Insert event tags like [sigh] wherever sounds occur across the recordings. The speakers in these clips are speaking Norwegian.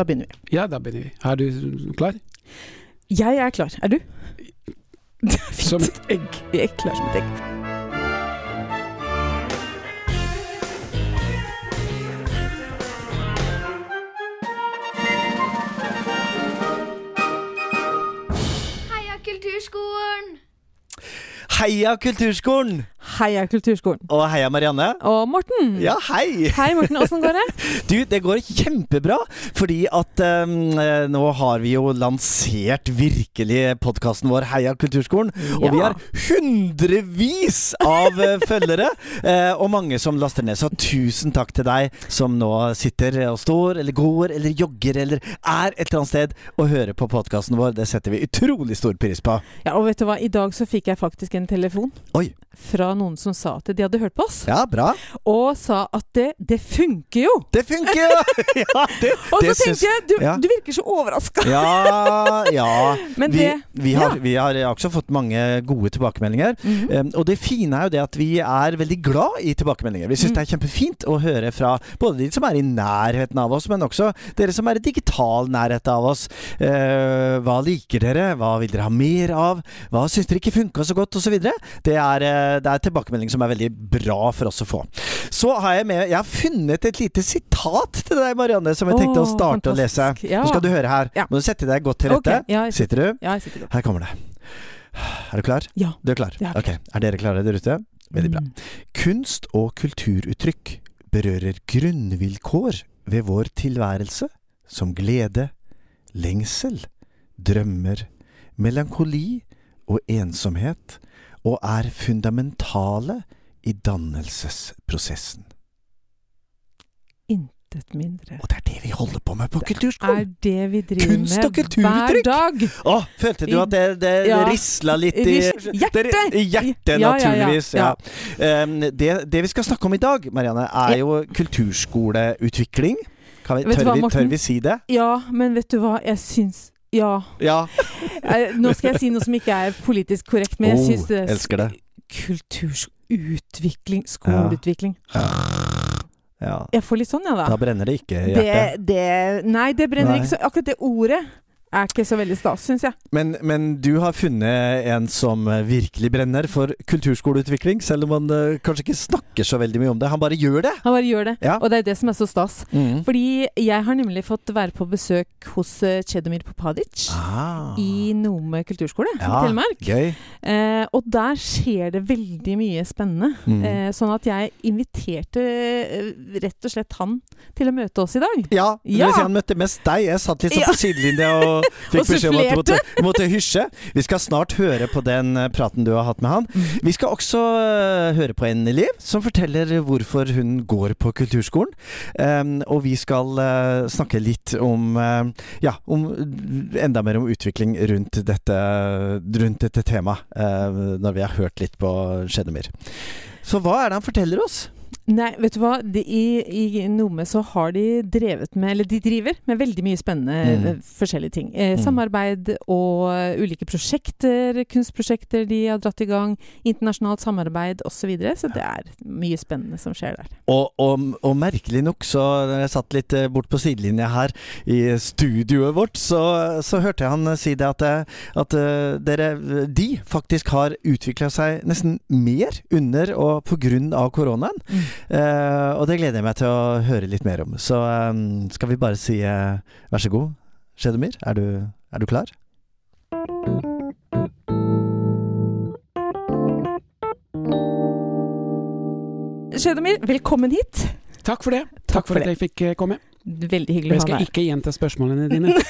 Da begynner vi. Ja, da begynner vi. Er du klar? Jeg er klar. Er du? [laughs] Som et egg. Jeg er klar som et egg. Heia Kulturskolen! Heia Kulturskolen! Heia Kulturskolen. Og heia Marianne. Og Morten. Ja, hei! Hei, Morten. Åssen går det? [laughs] Du, det går kjempebra, fordi at um, nå har vi jo lansert virkelig podkasten vår Heia Kulturskolen. Og vi har hundrevis av eh, [laughs] følgere, eh, og mange som laster ned. Så tusen takk til deg som nå sitter og står, eller går, eller jogger, eller er et eller annet sted og hører på podkasten vår. Det setter vi utrolig stor pris på. Ja, og vet du hva? I dag så fikk jeg faktisk en telefon Oi. fra noen som sa at de hadde hørt på oss, Ja, bra. og sa at det, det funker jo! Det funker jo! [laughs] ja, det, [laughs] Og så tenkte jeg, du, ja. du virker så overraska. Ja, ja. [laughs] Men vi, det vi, har, ja. vi har også fått mange gode tilbakemeldinger. Mhm. Um, og det fine er jo det at vi er veldig glad i tilbakemeldinger. Vi syns Mm. det er kjempefint å høre fra både de som er i nærheten av oss, men også dere som er i digital nærhet av oss. Uh, hva liker dere? Hva vil dere ha mer av? Hva syns dere ikke funka så godt? osv. Det, er, uh, det er tilbakemelding som er veldig bra for oss å få. Så har jeg med Jeg har funnet et lite sitat til deg, Marianne, som jeg tenkte å starte å lese. Ja. Nå skal du høre her. Ja. Må du sette deg godt til rette. Okay. ja, sitter, Sitter du? ja, jeg sitter godt. Her kommer det. Er du klar? Ja. Du er klar? Er Ok. Er dere klare der ute? Veldig bra. Mm. Kunst og kulturuttrykk berører grunnvilkår ved vår tilværelse, som glede, lengsel, drømmer, melankoli og ensomhet, og er fundamentale i dannelsesprosessen. Intet mindre. Og det er det vi holder på med på er kulturskolen! det vi driver Kunst og med hver kulturuttrykk. dag. Å, følte du at det, det Ja. risla litt i Hjertet! I hjertet, Ja, naturligvis. Ja, ja. Um, det, det vi skal snakke om i dag, Marianne, er jo kulturskoleutvikling. Kan vi, tør, vi, tør vi si det? Ja, men vet du hva, jeg syns Ja. Ja. [laughs] Eh, Nå skal jeg si noe som ikke er politisk korrekt, men jeg syns det elsker det. Kulturutvikling, skoleutvikling ja. Jeg får litt sånn, ja, Da da. brenner det ikke i Det, hjertet. det Nei, det brenner Nei. ikke så Akkurat det ordet er ikke så veldig stas, syns jeg. Men, men du har funnet en som eh, virkelig brenner for kulturskoleutvikling, selv om han uh, kanskje ikke snakker så veldig mye om det. Han bare gjør det. Han bare gjør det. Ja. Og det er det som er så stas. Mm. Fordi jeg har nemlig fått være på besøk hos eh, Chedomir Popadic Ah. i Nome kulturskole i Ja, Telemark. Gøy. Eh, og der skjer det veldig mye spennende. Mm. Eh, sånn at jeg inviterte eh, rett og slett han til å møte oss i dag. Ja, det Ja. vil si han møtte mest deg. Jeg satt litt sånn på sidelinja og fikk beskjed om at du måtte, måtte hysje. Vi skal snart høre på den eh, praten du har hatt med han. Mm. Vi skal også eh, høre på en elev som forteller hvorfor hun går på kulturskolen. Um, og vi skal uh, snakke litt om uh, Ja, om enda mer om utvikling rundt dette, rundt dette temaet. uh, når vi har hørt litt på Skjedemyr. Så hva er det han forteller oss? Nei, vet du hva? De, i, I Nome så har de drevet med Eller de driver med veldig mye spennende Mm. eh, forskjellige ting. Eh, Mm. Samarbeid og eh, ulike prosjekter, kunstprosjekter de har dratt i gang. Internasjonalt samarbeid osv. Så, videre, så det er mye spennende som skjer der. Og, og, og merkelig nok, så når jeg satt litt eh, bort på sidelinja her i studioet vårt, så, så hørte jeg han si det at, at dere, de faktisk har utvikla seg nesten mer under og på grunn av koronaen. Eh, og det gleder jeg meg til å høre litt mer om. Så eh, skal vi bare si eh, vær så god, Skjedemyr. Er du, er du klar? Skjedemir, velkommen hit. Takk for det. Takk Takk for for at jeg fikk eh, komme. Veldig hyggelig jeg å ha skal deg her. ikke gjenta spørsmålene dine. [laughs] [laughs]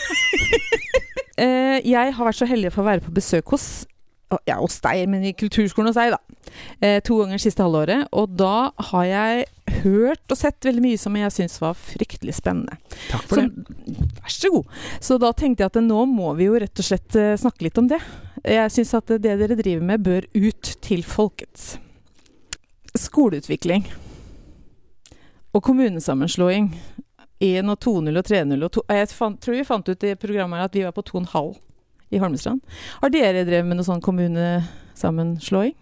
Eh, jeg har vært så heldig å få være på besøk hos ja, hos deg, men i kulturskolen hos deg, da. Eh, to ganger siste halvåret. Og da har jeg hørt og sett veldig mye som jeg syns var fryktelig spennende. Takk for Så, det. vær så god. Så da tenkte jeg at nå må vi jo rett og slett eh, snakke litt om det. Jeg syns at det dere driver med, bør ut til folkets. Skoleutvikling. Og kommunesammenslåing. 1 og 2-0 og 3-0 og 2 Jeg fant, tror vi fant ut i programmet at vi var på 2,5 i Holmestrand. Har dere drevet med noe sånn kommunesammenslåing?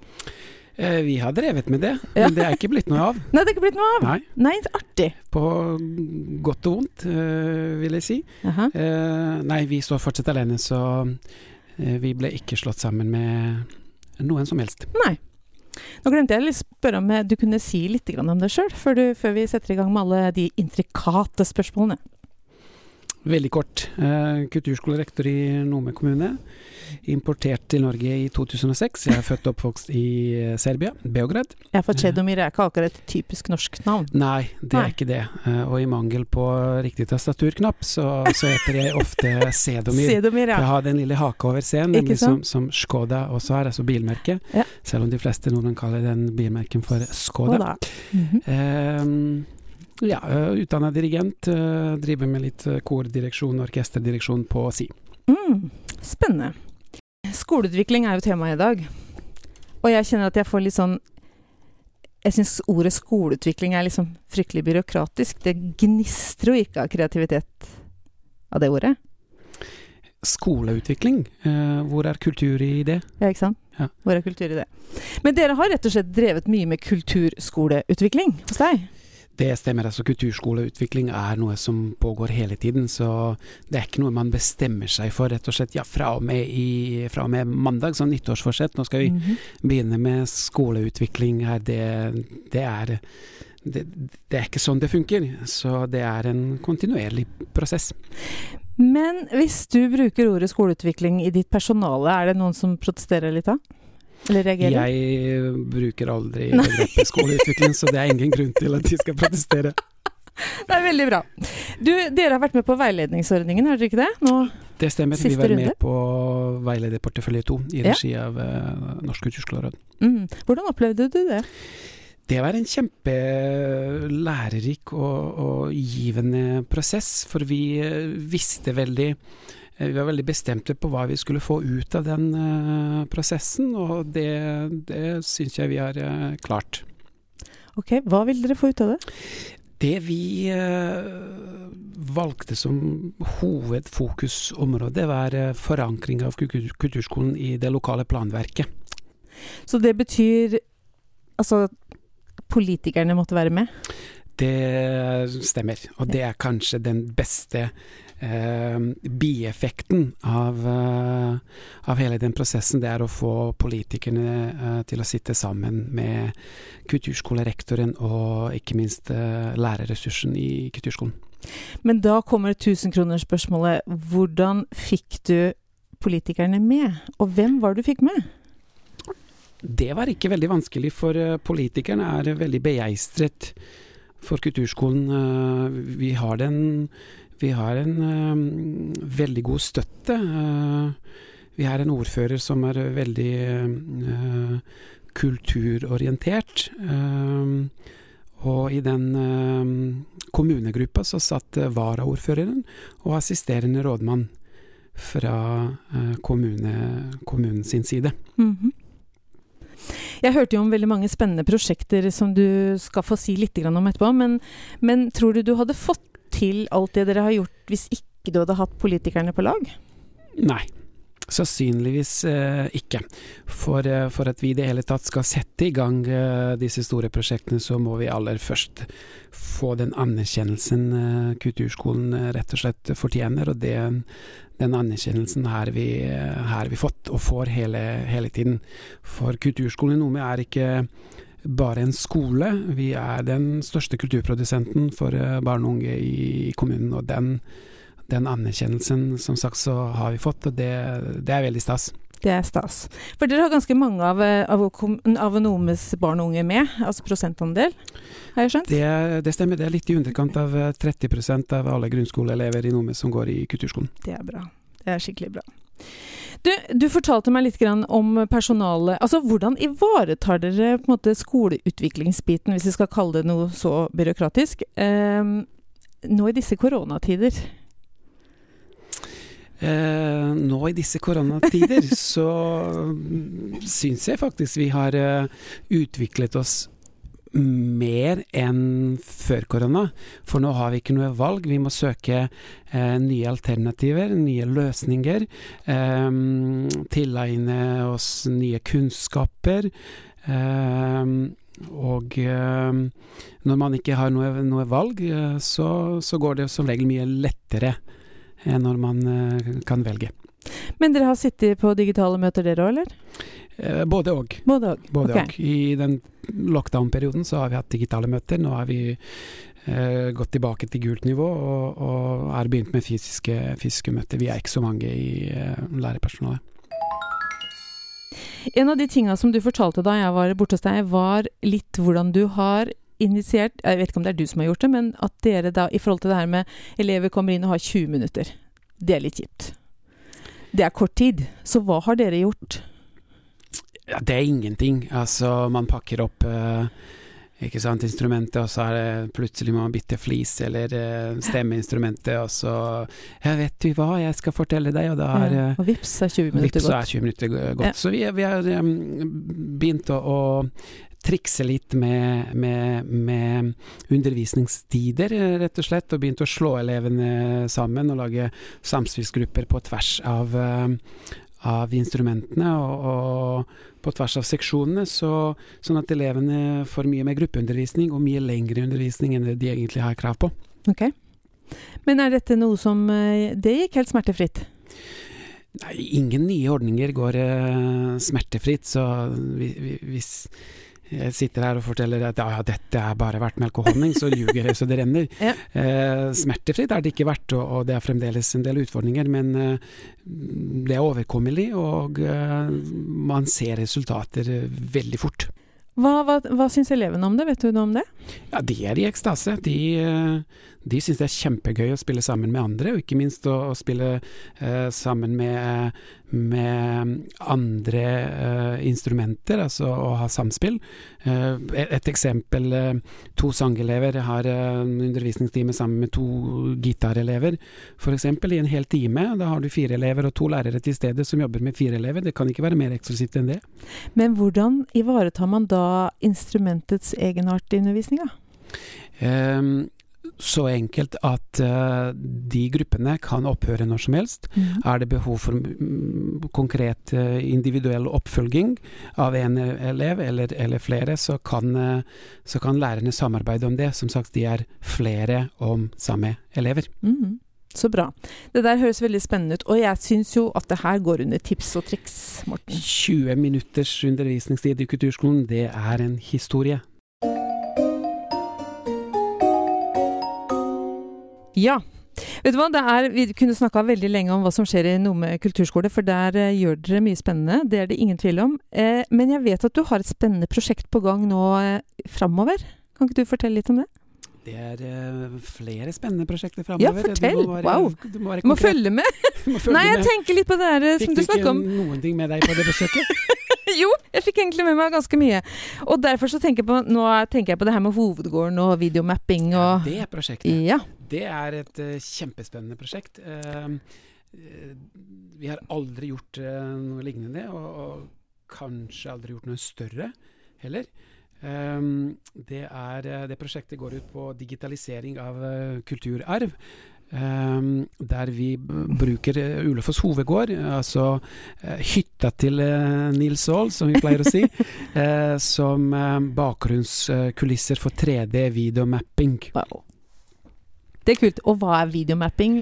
Eh, vi har drevet med det, Ja. men det er ikke blitt noe av. [laughs] Nei, det er ikke blitt noe av. Nei, Nei, artig. på godt og vondt, eh, vil jeg si. Eh, nei, vi står fortsatt alene, så eh, vi ble ikke slått sammen med noen som helst. Nei. Nå glemte jeg å spørre om du kunne si litt om deg sjøl, før, før vi setter i gang med alle de intrikate spørsmålene. Veldig kort. Eh, kulturskolerektor i Nome kommune. Importert til Norge i 2006. Jeg er født og oppvokst i eh, Serbia, Beograd. Ja, for Chedomir er ikke akkurat et typisk norsk navn. Nei, det Nei. er ikke det. Eh, og i mangel på riktig tastaturknapp, så, så heter jeg ofte Sedomir. Sedomir, ja. Jeg har den lille haka over C-en, nemlig som, som Skoda også er, altså bilmerket. Ja. Selv om de fleste nordmenn kaller den bilmerken for Skoda. Skoda. Mm -hmm. Eh, ja, utdanna dirigent. eh, driver med litt eh, kordireksjon og orkesterdireksjon på si. Mm, spennende. Skoleutvikling er jo temaet i dag. Og jeg kjenner at jeg får litt sånn Jeg syns ordet skoleutvikling er liksom fryktelig byråkratisk. Det gnistrer jo ikke av kreativitet av det ordet. Skoleutvikling, eh, hvor er kultur i det? Ja, ikke sant? Ja. Hvor er kultur i det? Men dere har rett og slett drevet mye med kulturskoleutvikling hos deg? Det stemmer. altså Kulturskoleutvikling er noe som pågår hele tiden. Så det er ikke noe man bestemmer seg for rett og slett ja, fra og med, i, fra og med mandag, sånn nyttårsforsett. Nå skal vi Mhm. begynne med skoleutvikling her. Det, det er det, det er ikke sånn det funker. Så det er en kontinuerlig prosess. Men hvis du bruker ordet skoleutvikling i ditt personale, er det noen som protesterer litt da? Eller reagerer? Jeg bruker aldri begrepet skoleutvikling, så det er ingen grunn til at de skal protestere. Det er veldig bra. Du, dere har vært med på veiledningsordningen, har dere ikke det? Nå, Det stemmer. Vi var runde. med på Veilederportefølje 2 i Ja. regi av uh, Norsk kulturskoleråd. mm. Hvordan opplevde du det? Det var en kjempelærerik og, og givende prosess, for vi eh, visste veldig eh, Vi var veldig bestemte på hva vi skulle få ut av den eh, prosessen, og det, det syns jeg vi har eh, klart. Ok, Hva vil dere få ut av det? Det vi eh, valgte som hovedfokusområde, var eh, forankring av kulturskolen i det lokale planverket. Så det betyr altså politikerne måtte være med? Det stemmer, og det er kanskje den beste eh, bieffekten av, eh, av hele den prosessen. Det er å få politikerne eh, til å sitte sammen med kulturskolerektoren og ikke minst eh, lærerressursen i kulturskolen. Men da kommer tusenkronersspørsmålet. Hvordan fikk du politikerne med? Og hvem var det du fikk med? Det var ikke veldig vanskelig, for eh, politikerne er veldig begeistret for kulturskolen. Eh, Vi har den Vi har en uh, veldig god støtte. Uh, Vi har en ordfører som er veldig uh, kulturorientert. Eh, Og i den eh, kommunegruppa så satt eh, varaordføreren og assisterende rådmann fra kommune, kommunen sin side. Mhm. Jeg hørte jo om veldig mange spennende prosjekter som du skal få si litt om etterpå, men, men tror du du hadde fått til alt det dere har gjort hvis ikke du hadde hatt politikerne på lag? Nei, sannsynligvis eh, ikke. For, eh, for at vi i det hele tatt skal sette i gang eh, disse store prosjektene, så må vi aller først få den anerkjennelsen eh, kulturskolen eh, rett og slett fortjener. Og det, den anerkjennelsen har vi, eh, vi fått, og får hele, hele tiden. For kulturskolen i Nome er ikke bare en skole, vi er den største kulturprodusenten for eh, barn og unge i kommunen. og den den anerkjennelsen som sagt så har vi fått, og det, det er veldig stas. Det er stas. For dere har ganske mange av, eh, av, av Nomes barn og unge med, altså prosentandel, har jeg skjønt? Det, det stemmer, det er litt i underkant av eh, 30% av alle grunnskoleelever i Nome som går i kulturskolen. Det er bra. Det er skikkelig bra. Du, du fortalte meg litt grann om personalet. Altså, Hvordan ivaretar dere på en måte skoleutviklingsbiten, hvis vi skal kalle det noe så byråkratisk, eh, nå i disse koronatider? Eh, nå i disse koronatider [laughs] så mm, syns jeg faktisk vi har eh, utviklet oss mer enn før korona. For nå har vi ikke noe valg. Vi må søke eh, nye alternativer, nye løsninger. Eh, tilegne oss nye kunnskaper. Eh, og eh, når man ikke har noe, noe valg, eh, så, så går det som regel mye lettere enn når man eh, kan velge. Men dere har sittet på digitale møter dere òg, eller? Eh, både òg. Både Ok. I den lockdown-perioden så har vi hatt digitale møter. Nå har vi eh, gått tilbake til gult nivå og, og er begynt med fysiske, fysiske møter. Vi er ikke så mange i eh, lærerpersonalet. En av de tinga som du fortalte da jeg var borte hos deg, var litt hvordan du har initiert Jeg vet ikke om det er du som har gjort det, men at dere da i forhold til det her med elever kommer inn og har 20 minutter. Det er litt kjipt. Det er kort tid. Så hva har dere gjort? Ja, det er ingenting. Altså, man pakker opp eh, ikke sant, instrumentet, og så er det plutselig må man bytte flis eller eh, stemmeinstrumentet, og så Ja, vet du hva, jeg skal fortelle deg, og da er Ja, eh, og vips er 20 minutter gått. er 20 minutter gå- gått. Ja. Så vi, vi har um, begynt å, å trikse litt med, med, med undervisningstider, rett og slett. Og begynt å slå elevene sammen og lage samspillsgrupper på tvers av, av instrumentene og, og på tvers av seksjonene, så, sånn at elevene får mye mer gruppeundervisning og mye lengre undervisning enn det de egentlig har krav på. Ok. Men er dette noe som eh, Det gikk helt smertefritt? Nei, ingen nye ordninger går uh, smertefritt, så vi, vi, hvis jeg sitter her og forteller at ja, ja, dette er bare vært melk og honning, så ljuger jeg så det renner. [laughs] Ja. Eh, smertefritt er det ikke vært, og, og det er fremdeles en del utfordringer, men eh, det er overkommelig, og eh, man ser resultater eh, veldig fort. Hva, hva, hva syns elevene om det? Vet du noe om det? Ja, de er i ekstase. De, eh, de syns det er kjempegøy å spille sammen med andre, og ikke minst å, å spille eh, sammen med, med andre eh, instrumenter, altså å ha samspill. Eh, et, eksempel, eh, to sangelever har eh, en undervisningstime sammen med to gitarelever, f.eks. i en hel time. Da har du fire elever og to lærere til stede som jobber med fire elever. Det kan ikke være mer eksklusivt enn det. Men hvordan ivaretar man da instrumentets egenart i undervisninga? Ehm, så enkelt at uh, de gruppene kan opphøre når som helst. Mm. Er det behov for mm, konkret uh, individuell oppfølging av en elev eller, eller flere, så kan, uh, så kan lærerne samarbeide om det. Som sagt, de er flere om samme elever. Mm. Så bra. Det der høres veldig spennende ut, og jeg syns jo at det her går under tips og triks, Morten. 20 minutters undervisningstid i kulturskolen, det er en historie. Ja. Vet du hva, det er, Vi kunne snakka veldig lenge om hva som skjer i Nome kulturskole, for der eh, gjør dere mye spennende. Det er det ingen tvil om. Eh, men jeg vet at du har et spennende prosjekt på gang nå eh, framover. Kan ikke du fortelle litt om det? Det er eh, flere spennende prosjekter Ja, framover. fortell. Wow. Du må, være Du må konkret. følge med! [laughs] Må følge Nei, jeg med. tenker litt på det der snakker som Fikk du du ikke noen ting med deg på det besøket? [laughs] [laughs] Jo, jeg fikk egentlig med meg ganske mye. Og derfor så tenker jeg på Nå tenker jeg på det her med hovedgården og videomapping og Det prosjektet. Ja. Det er et uh, kjempespennende prosjekt. Eh, vi har aldri gjort uh, noe lignende, og, og kanskje aldri gjort noe større heller. Um, det, er, det prosjektet går ut på digitalisering av uh, kulturarv. Um, der vi bruker uh, Ulefoss hovedgård, altså eh, hytta til eh, Nils Aall, som vi pleier å si, [laughs] eh, som eh, bakgrunnskulisser for 3D-videomapping. Wow. Det er kult. Og hva er videomapping?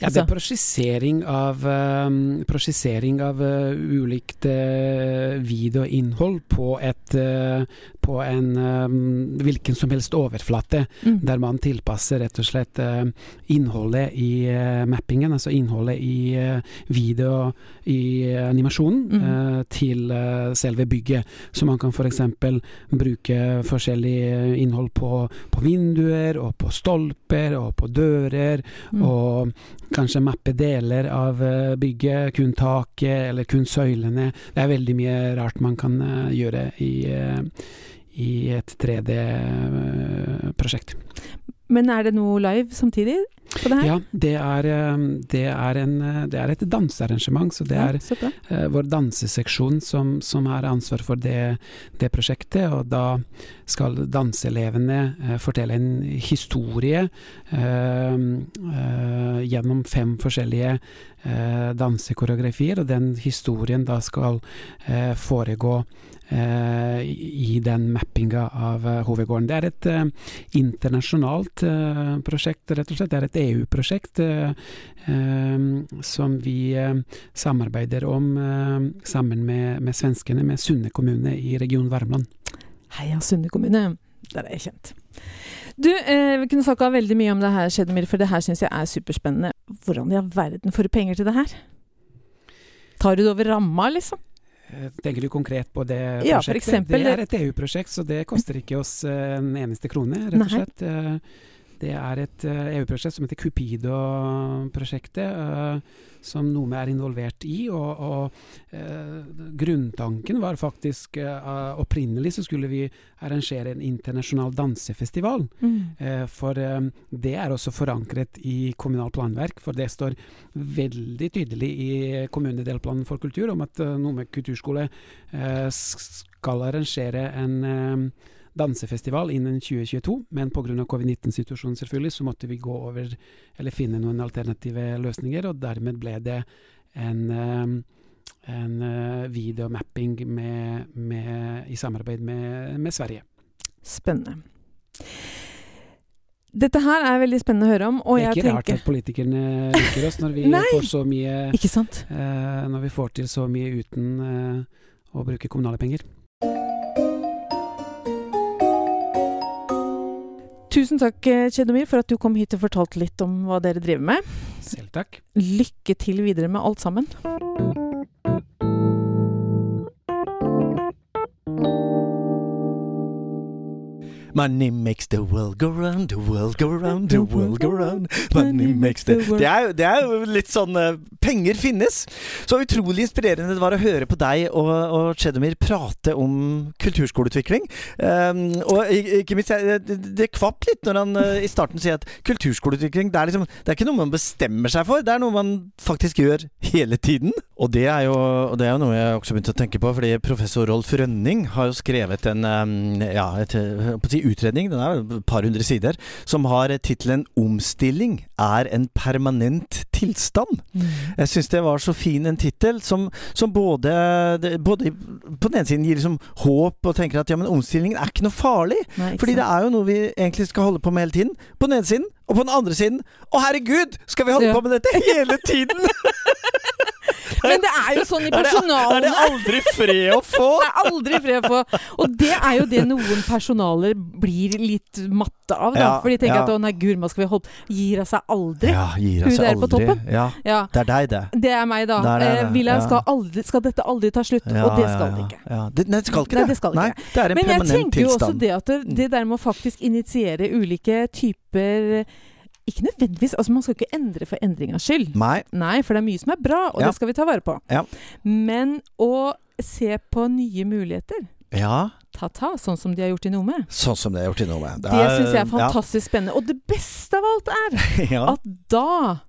Ja, det Altså- er prosjisering av, um, prosjisering av uh, ulikt uh, videoinnhold på, et, uh, på en um, hvilken som helst overflate, Mm. der man tilpasser rett og slett innholdet i mappingen, altså innholdet i video i animasjonen, mm. til selve bygget. Så man kan f.eks. bruke forskjellig innhold på, på vinduer, og på stolper, og på dører, Mm. og kanskje mappe deler av eh, bygget, kun taket eller kun søylene. Det er veldig mye rart man kan eh, gjøre i, eh, i et 3D-prosjekt. Men er det noe live samtidig? På det her? Ja, det er, eh, det er, en, eh, det er et dansearrangement, så det er ja, bra. eh, vår danseseksjon som, som har ansvar for det, det prosjektet. Og da skal danseelevene uh, fortelle en historie uh, eh, gjennom fem forskjellige eh, dansekoreografier, og den historien da skal eh, foregå eh, i den mappinga av eh, hovedgården. Det er et eh, internasjonalt eh, prosjekt, rett og slett. Det er et EU-prosjekt eh, eh, som vi eh, samarbeider om sammen med, med svenskene, med Sunne kommune i region Värmland. Heia Sunne kommune. Der er jeg kjent. Du, eh, vi kunne snakka veldig mye om det her, Skjedemir, for det her syns jeg er superspennende. Hvordan i all verden får du penger til det her? Tar du det over ramma, liksom? Tenker du konkret på det prosjektet? Ja, for eksempel, det er et EU-prosjekt, så det koster ikke oss en eneste krone, rett og slett. Eh, Det er et eh, EU-prosjekt som heter Cupido-prosjektet, eh, som Nome er involvert i. Og, og eh, grunntanken var faktisk Opprinnelig så skulle vi arrangere en internasjonal dansefestival. Eh, For det er også forankret i kommunalt planverk, for det står veldig tydelig i kommunedelplanen for kultur om at Nome kulturskole skal arrangere en dansefestival innen 2022, men pga. covid-19-situasjonen selvfølgelig, så måtte vi gå over, eller finne noen alternative løsninger, og dermed ble det en eh, en eh, videomapping med, med, i samarbeid med, med Sverige. Spennende. Dette her er veldig spennende å høre om, det er ikke rart at politikerne liker oss når vi [laughs] får så mye eh, Når vi får til så mye uten eh, å bruke kommunale penger. Tusen takk, Kjedomir, for at du kom hit og fortalte litt om hva dere driver med. Selv takk. Lykke til videre med alt sammen. Money makes the world go round, the world go round, the world go round. Money makes the Det er, det er jo litt sånn eh, Penger finnes. Så utrolig inspirerende det var å høre på deg og, og Chedomir prate om kulturskoleutvikling. Um, og ikke minst, det, det kvapp litt når han eh, i starten sier at kulturskoleutvikling det er, liksom, det er ikke noe man bestemmer seg for, det er noe man faktisk gjør hele tiden. Og det er jo, og det er jo noe jeg også begynte å tenke på, fordi professor Rolf Rønning har jo skrevet en um, ja, et, eh, på å si utredning, den er et par hundre sider, som har tittelen 'Omstilling er en permanent tilstand'. Jeg syns det var så fin en tittel, som, som både, både på den ene siden gir liksom håp og tenker at ja, men omstillingen er ikke noe farlig. Nei, ikke Fordi det er jo noe vi egentlig skal holde på med hele tiden. På den ene siden, og på den andre siden Å herregud, skal vi holde Ja. på med dette hele tiden?! [laughs] [laughs] Men det er jo sånn i Er det, er det aldri fred å [laughs] få? Det er aldri fred å få. Og det er jo det noen personaler blir litt matte av. Da. Ja, For de tenker ja. at å nei, gud, hva skal vi holde Gir av seg aldri. Ja, gir Hun seg der på aldri. toppen. Ja, Ja. det er deg, det. Det er meg, da. Det er det, Eh, Wilhelm skal, aldri, skal dette aldri ta slutt, og det skal det ikke. Ja. Det, nei, det skal ikke Nei, det. skal ikke. Nei, det er en permanent tilstand. Men jeg tenker jo også det at det, det der med å faktisk initiere ulike typer Ikke nødvendigvis Altså, man skal ikke endre for endringas skyld. Nei. Nei, for det er mye som er bra, og Ja. det skal vi ta vare på. Ja. Men å se på nye muligheter, Ja, ta-ta, sånn som de har gjort i Nome, sånn som de har gjort i Nome. det syns jeg er fantastisk spennende. Og det beste av alt er [laughs] Ja. at da,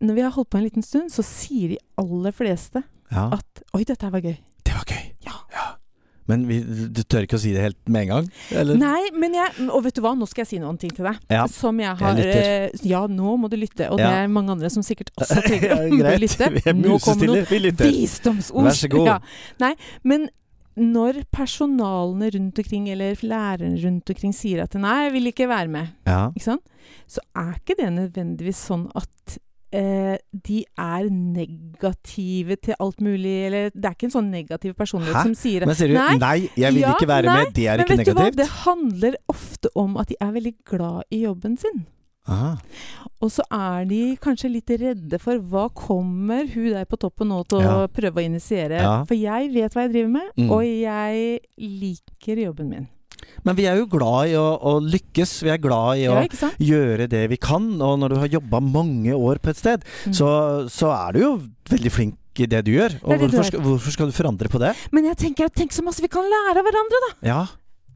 når vi har holdt på en liten stund, så sier de aller fleste ja. at Oi, dette her var gøy. Det var gøy. Ja. Men vi, du tør ikke å si det helt med en gang? Eller? Nei, men jeg Og vet du hva, nå skal jeg si noen ting til deg. Ja. Som jeg har lytter. eh, Ja, nå må du lytte. Og det er mange andre som sikkert [laughs] også trenger å lytte. Nå kommer noen visdomsord. Vær så god. [laughs] Ja. Nei, men når personalene rundt omkring, eller lærerne rundt omkring, sier at 'nei, jeg vil ikke være med', Ja. ikke så er ikke det nødvendigvis sånn at de er negative til alt mulig, eller det er ikke en sånn negativ personlighet Hæ? som sier at Men sier du Nei, 'nei, jeg vil ja, ikke være nei, med', det er ikke negativt? Men vet du hva, det handler ofte om at de er veldig glad i jobben sin. Aha. Og så er de kanskje litt redde for hva kommer hun der på toppen nå til å prøve å initiere. Ja. For jeg vet hva jeg driver med, Mm. og jeg liker jobben min. Men vi er jo glad i å, å lykkes. Vi er glad i å Ja, gjøre det vi kan. Og når du har jobba mange år på et sted, Mm. så, så er du jo veldig flink i det du gjør. Og det du hvorfor er. skal, hvorfor skal du forandre på det? Men jeg tenker tenk så masse vi kan lære av hverandre, da! Ja.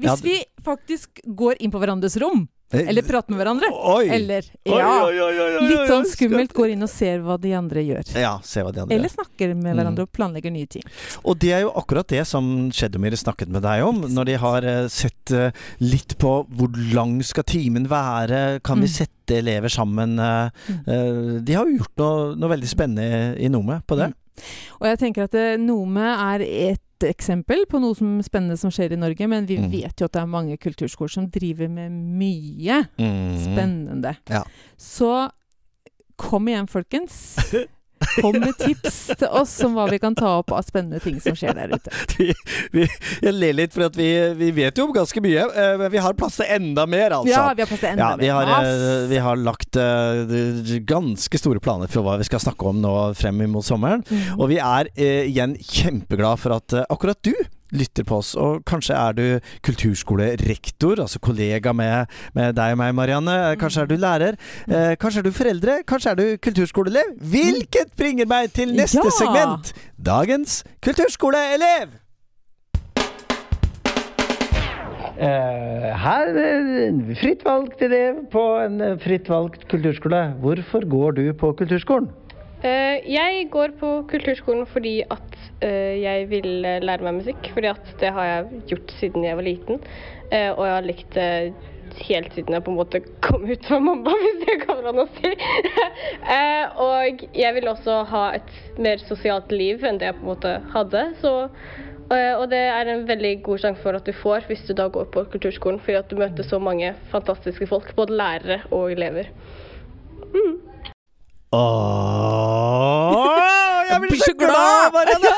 Hvis Ja, vi faktisk går inn på hverandres rom Eller prate med hverandre. Oi! Eller Ja. oi, oi, Litt sånn skummelt. Går inn og ser hva de andre gjør. Ja, ser hva de andre Eller snakker med Mm. hverandre og planlegger nye ting. Og det er jo akkurat det som Shedomir snakket med deg om, når de har eh, sett eh, litt på hvor lang skal timen være, kan vi Mm. sette elever sammen? eh, Mm. eh, De har jo gjort noe, noe veldig spennende i Nome på det. Og jeg tenker at eh, Nome er et eksempel på noe som spennende som skjer i Norge, men vi Mm. vet jo at det er mange kulturskoler som driver med mye Mm. spennende. Ja. Så kom igjen, folkens. [laughs] Kom med tips til oss om hva vi kan ta opp av spennende ting som skjer der ute. [laughs] vi, vi, jeg ler litt, for vi, vi vet jo om ganske mye, eh, men vi har plass til enda mer, altså. Ja, vi har plass til enda Ja, vi har, mer. eh, vi har lagt uh, ganske store planer for hva vi skal snakke om nå frem mot sommeren. Mm. Og vi er uh, igjen kjempeglad for at uh, akkurat du lytter på oss. Og kanskje er du kulturskolerektor, altså kollega med, med deg og meg, Marianne. Eh, Kanskje er du lærer. Eh, kanskje er du foreldre. Kanskje er du kulturskoleelev. Hvilket bringer meg til neste Ja! segment. Dagens kulturskoleelev. her er fritt valgt elev på en fritt valgt kulturskole. Hvorfor går du på kulturskolen? Eh, jeg går på kulturskolen fordi at eh, jeg vil eh, lære meg musikk. Fordi at det har jeg gjort siden jeg var liten. Og jeg har likt det helt siden jeg på en måte kom ut fra mamma, [laughs] hvis det går an å si. [laughs] og jeg vil også ha et mer sosialt liv enn det jeg på en måte hadde. Så, og det er en veldig god sjanse for at du får hvis du da går på kulturskolen. Fordi at du møter så mange fantastiske folk, både lærere og elever. Åh, jeg blir så glad! Marianne!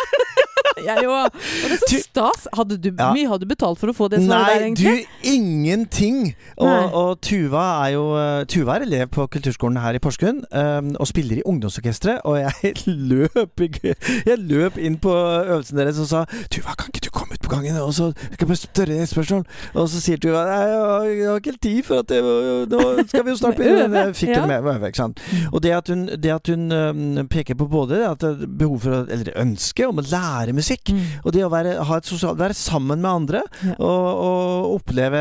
Jeg òg. Og det er så stas. Hadde du, Ja. mye hadde du betalt for å få det svaret der, Nei, du, ingenting. Og, og Tuva er jo eh, Tuva er elev på kulturskolen her i Porsgrunn, um, og spiller i ungdomsorkesteret. Og jeg [laughs] løp, jeg løp inn på øvelsen deres og sa Tuva, kan ikke du komme ut på gangen og så skal jeg bare spørre et spørsmål? Og så sier Tuva nei, jeg har, ikke helt tid, for at det, nå skal vi jo snart [laughs] begynne. Jeg fikk Ja. med med ikke sant. Og det at hun, det at hun um, peker på både det at behov for eller ønske om å lære musikk, Mm. og det å være, sosialt, være sammen med andre Ja. og, og oppleve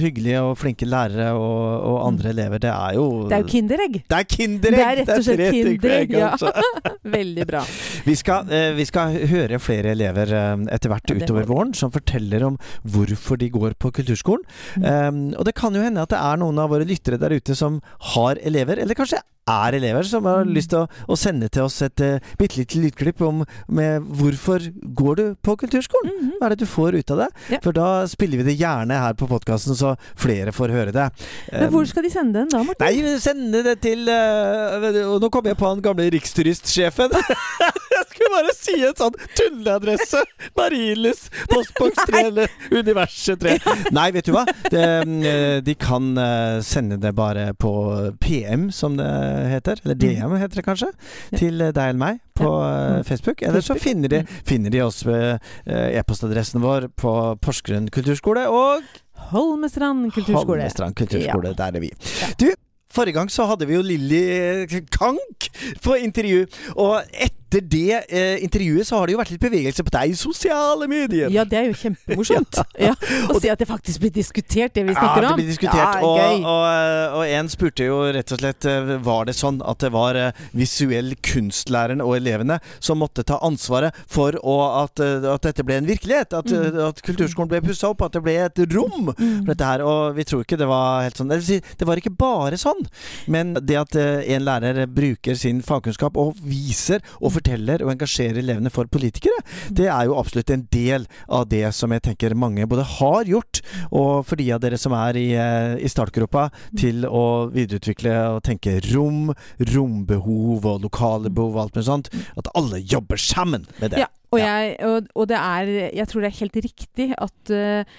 hyggelige og flinke lærere og, og andre elever, det er jo Det er jo Kinderegg. Det er kinderegg! Det er rett og slett Kinderegg, ja. altså. [laughs] Veldig bra. Vi skal, eh, vi skal høre flere elever eh, etter hvert utover våren som forteller om hvorfor de går på kulturskolen. Mm. Um, og det kan jo hende at det er noen av våre lyttere der ute som har elever, eller kanskje er elever, som har Mm. lyst til å, å sende til oss et uh, bitte lite lydklipp om med hvorfor går du på kulturskolen? Mhm. Hva er det du får ut av det? Ja. For da spiller vi det gjerne her på podkasten, så flere får høre det. Men Um, hvor skal de sende den da, Morten? Nei, sende det til uh, Og nå kommer jeg på han gamle riksturistsjefen. [laughs] bare si en sånn tulleadresse! Marienlyst, postboks 3 eller Universet 3. Nei, vet du hva? Det, mm, de kan uh, sende det bare på PM, som det heter. Eller DM, heter det kanskje. Til uh, deg eller meg på Mm. Facebook. Eller så finner de, Mm. finner de oss ved e-postadressen vår på Porsgrunn kulturskole og Holmestrand kulturskole. Holmestrand kulturskole. Der er vi. Du, forrige gang så hadde vi jo Lilly Kank på intervju. Og etter det eh, intervjuet så har det jo vært litt bevegelse på deg i sosiale medier. Ja, det er jo kjempemorsomt. [laughs] ja. Å si at det faktisk blir diskutert, det vi Ja, snakker det om. blir diskutert. Ja, og, og, og en spurte jo rett og slett eh, Var det sånn at det var eh, visuell kunstlæreren og elevene som måtte ta ansvaret for å, at, eh, at dette ble en virkelighet? At, Mm. eh, at kulturskolen ble pussa opp? At det ble et rom Mm. for dette her? Og vi tror ikke det var helt sånn. Det, det var ikke bare sånn. Men det at eh, en lærer bruker sin fagkunnskap og viser og forteller og engasjerer elevene for politikere, det er jo absolutt en del av det som jeg tenker mange både har gjort, og for de av dere som er i, eh, i startgropa til å videreutvikle og tenke rom, rombehov og lokale behov og alt mulig sånt, at alle jobber sammen med det. Ja, og, jeg, og, og det er Jeg tror det er helt riktig at uh,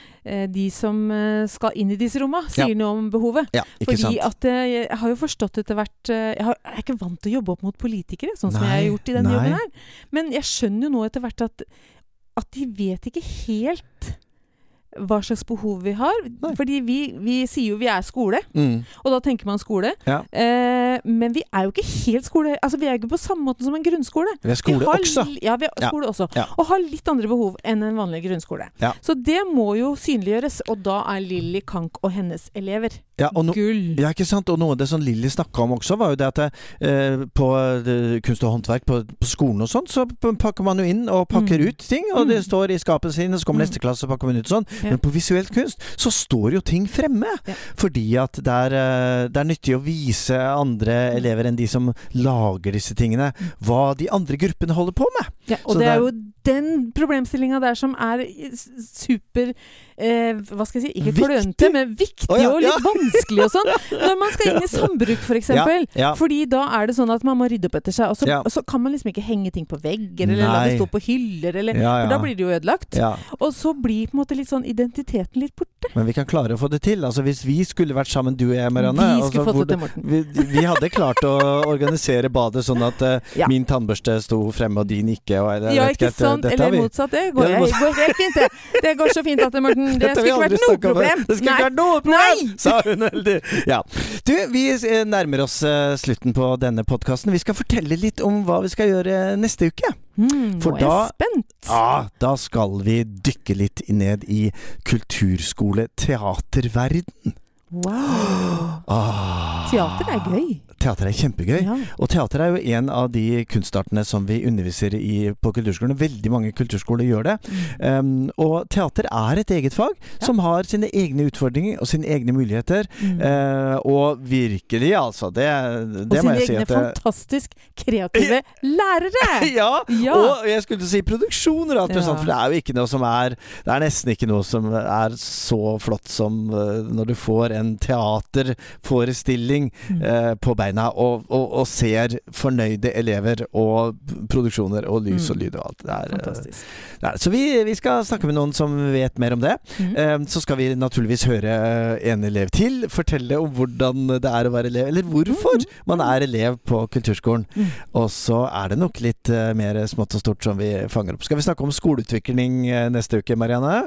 de som eh, skal inn i disse romma, sier Ja. noe om behovet. Ja, Fordi sant? at jeg har jo forstått etter hvert Jeg, har, jeg er ikke vant til å jobbe opp mot politikere, sånn som jeg har gjort i denne nei. jobben her. Men jeg skjønner jo nå etter hvert at, at de vet ikke helt hva slags behov vi har. Nei. Fordi vi, vi sier jo vi er skole, Mm. og da tenker man skole. Ja. Eh, men vi er jo ikke helt skole... Altså, vi er ikke på samme måte som en grunnskole. Vi er skole vi har også. Ja, vi har Ja. også. Ja. Og har litt andre behov enn en vanlig grunnskole. Så det må jo synliggjøres, og da er Lilly Kank og hennes elever Ja, og no gull. Ja, ikke sant? Og noe av det som Lilly snakka om også, var jo det at eh, på eh, kunst og håndverk på, på skolen og sånn, så pakker man jo inn og pakker Mm. ut ting, og det Mm. står i skapet sine, så kommer Mm. neste klasse og pakker man ut sånn. Men på visuell kunst så står jo ting fremme. Fordi at det er, eh, det er nyttig å vise andre Mm. elever enn de som lager disse tingene, hva de andre gruppene holder på med. Ja, og Så det er jo den problemstillinga der som er super eh, Hva skal jeg si, ikke klønete, men viktig oh, ja, og litt ja. vanskelig og sånn. [laughs] Når man skal inn i sambruk, f.eks. Ja, ja. Fordi da er det sånn at man må rydde opp etter seg. Og så, og så kan man liksom ikke henge ting på vegger, eller la det stå på hyller, eller For da blir det jo ødelagt. Og så blir på en måte litt sånn identiteten litt borte. Men vi kan klare å få det til. Altså Hvis vi skulle vært sammen, du og jeg, Marianne Vi altså, skulle fått hvor det til, Morten. vi, vi hadde klart å organisere badet sånn at uh, [laughs] Ja. min tannbørste sto fremme og din ikke. Og, eller, Ja, ikke sant? Eller vi- motsatt. Det går, Ja, jeg, går helt fint, det. Det går så fint at det, Morten. [laughs] Det Dette skulle ikke vært noe problem. Det skulle ikke vært noe problem, Nei! [laughs] sa hun heldig. Ja. Du, vi eh, nærmer oss uh, slutten på denne podkasten. Vi skal fortelle litt om hva vi skal gjøre neste uke. Hmm, For nå er jeg da- spent. Ja, da skal vi dykke litt ned i kulturskole-teaterverden. Wow. Ah. Teater er gøy. Teater er kjempegøy. Ja. Og teater er jo en av de kunstartene som vi underviser i på kulturskolen. Veldig mange kulturskoler gjør det. Um, og teater er et eget fag Ja. som har sine egne utfordringer og sine egne muligheter. Mm. Uh, og virkelig, altså. Det, det og må sine jeg si egne at det, fantastisk kreative lærere! [laughs] ja, Ja. og jeg skulle si produksjoner alt Ja. sånt, for det er jo ikke noe som er Det er nesten ikke noe som er så flott som eh, når du får en teaterforestilling Mm. eh, på beina og, og, og ser fornøyde elever og produksjoner og lys og Mm. lyd og alt. Det er, eh, Fantastisk. det er. Så vi, vi skal snakke med noen som vet mer om det. Mm. Eh, Så skal vi naturligvis høre en elev til fortelle om hvordan det er å være elev, eller hvorfor man er elev på kulturskolen. Og så er det nok litt eh, mer smått og stort som vi fanger opp. Skal vi snakke om skoleutvikling eh, neste uke, Marianne?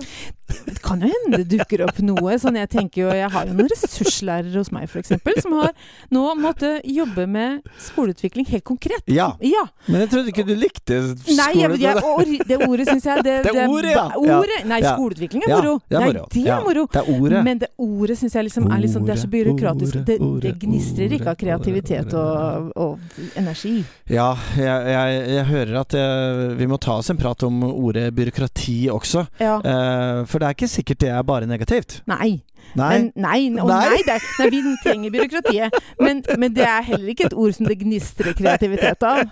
Det kan jo hende det dukker opp noe. Sånn jeg tenker jo, jeg har jo noen ressurslærere hos meg f.eks. som har nå måttet jobbe med skoleutvikling helt konkret. Ja, Ja. men jeg trodde ikke du likte skole. Nei, jeg, jeg, or, det ordet syns jeg Det, Det er ordet, ja. ordet. Nei, skoleutvikling er Ja, moro. det er Nei, moro. det er moro. Det er ordet. Men det ordet syns jeg liksom er, liksom, det er så byråkratisk. Det, det gnistrer ikke av kreativitet og, og energi. Ja, jeg, jeg, jeg hører at eh, vi må ta oss en prat om ordet byråkrati også. Ja. Eh, for det er ikke sikkert det er bare negativt. Nei. Nei. Men, nei, Nei. nei, er, nei, vi trenger byråkratiet. Men, men det er heller ikke et ord som det gnistrer kreativitet av.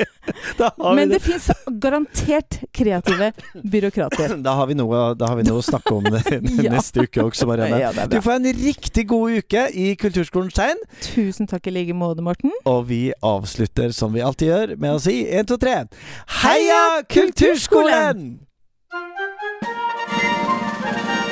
[laughs] da, har vi Men det. det fins garantert kreative byråkrater. da, har vi noe, da har vi noe å snakke om Ja. [laughs] neste uke også, Marianne. Ja, Du får en riktig god uke i Kulturskolens tegn. Tusen takk i like måte, Morten. Og vi avslutter som vi alltid gjør, med å si 1, 2, 3 Heia Kulturskolen! Kulturskolen! Bye.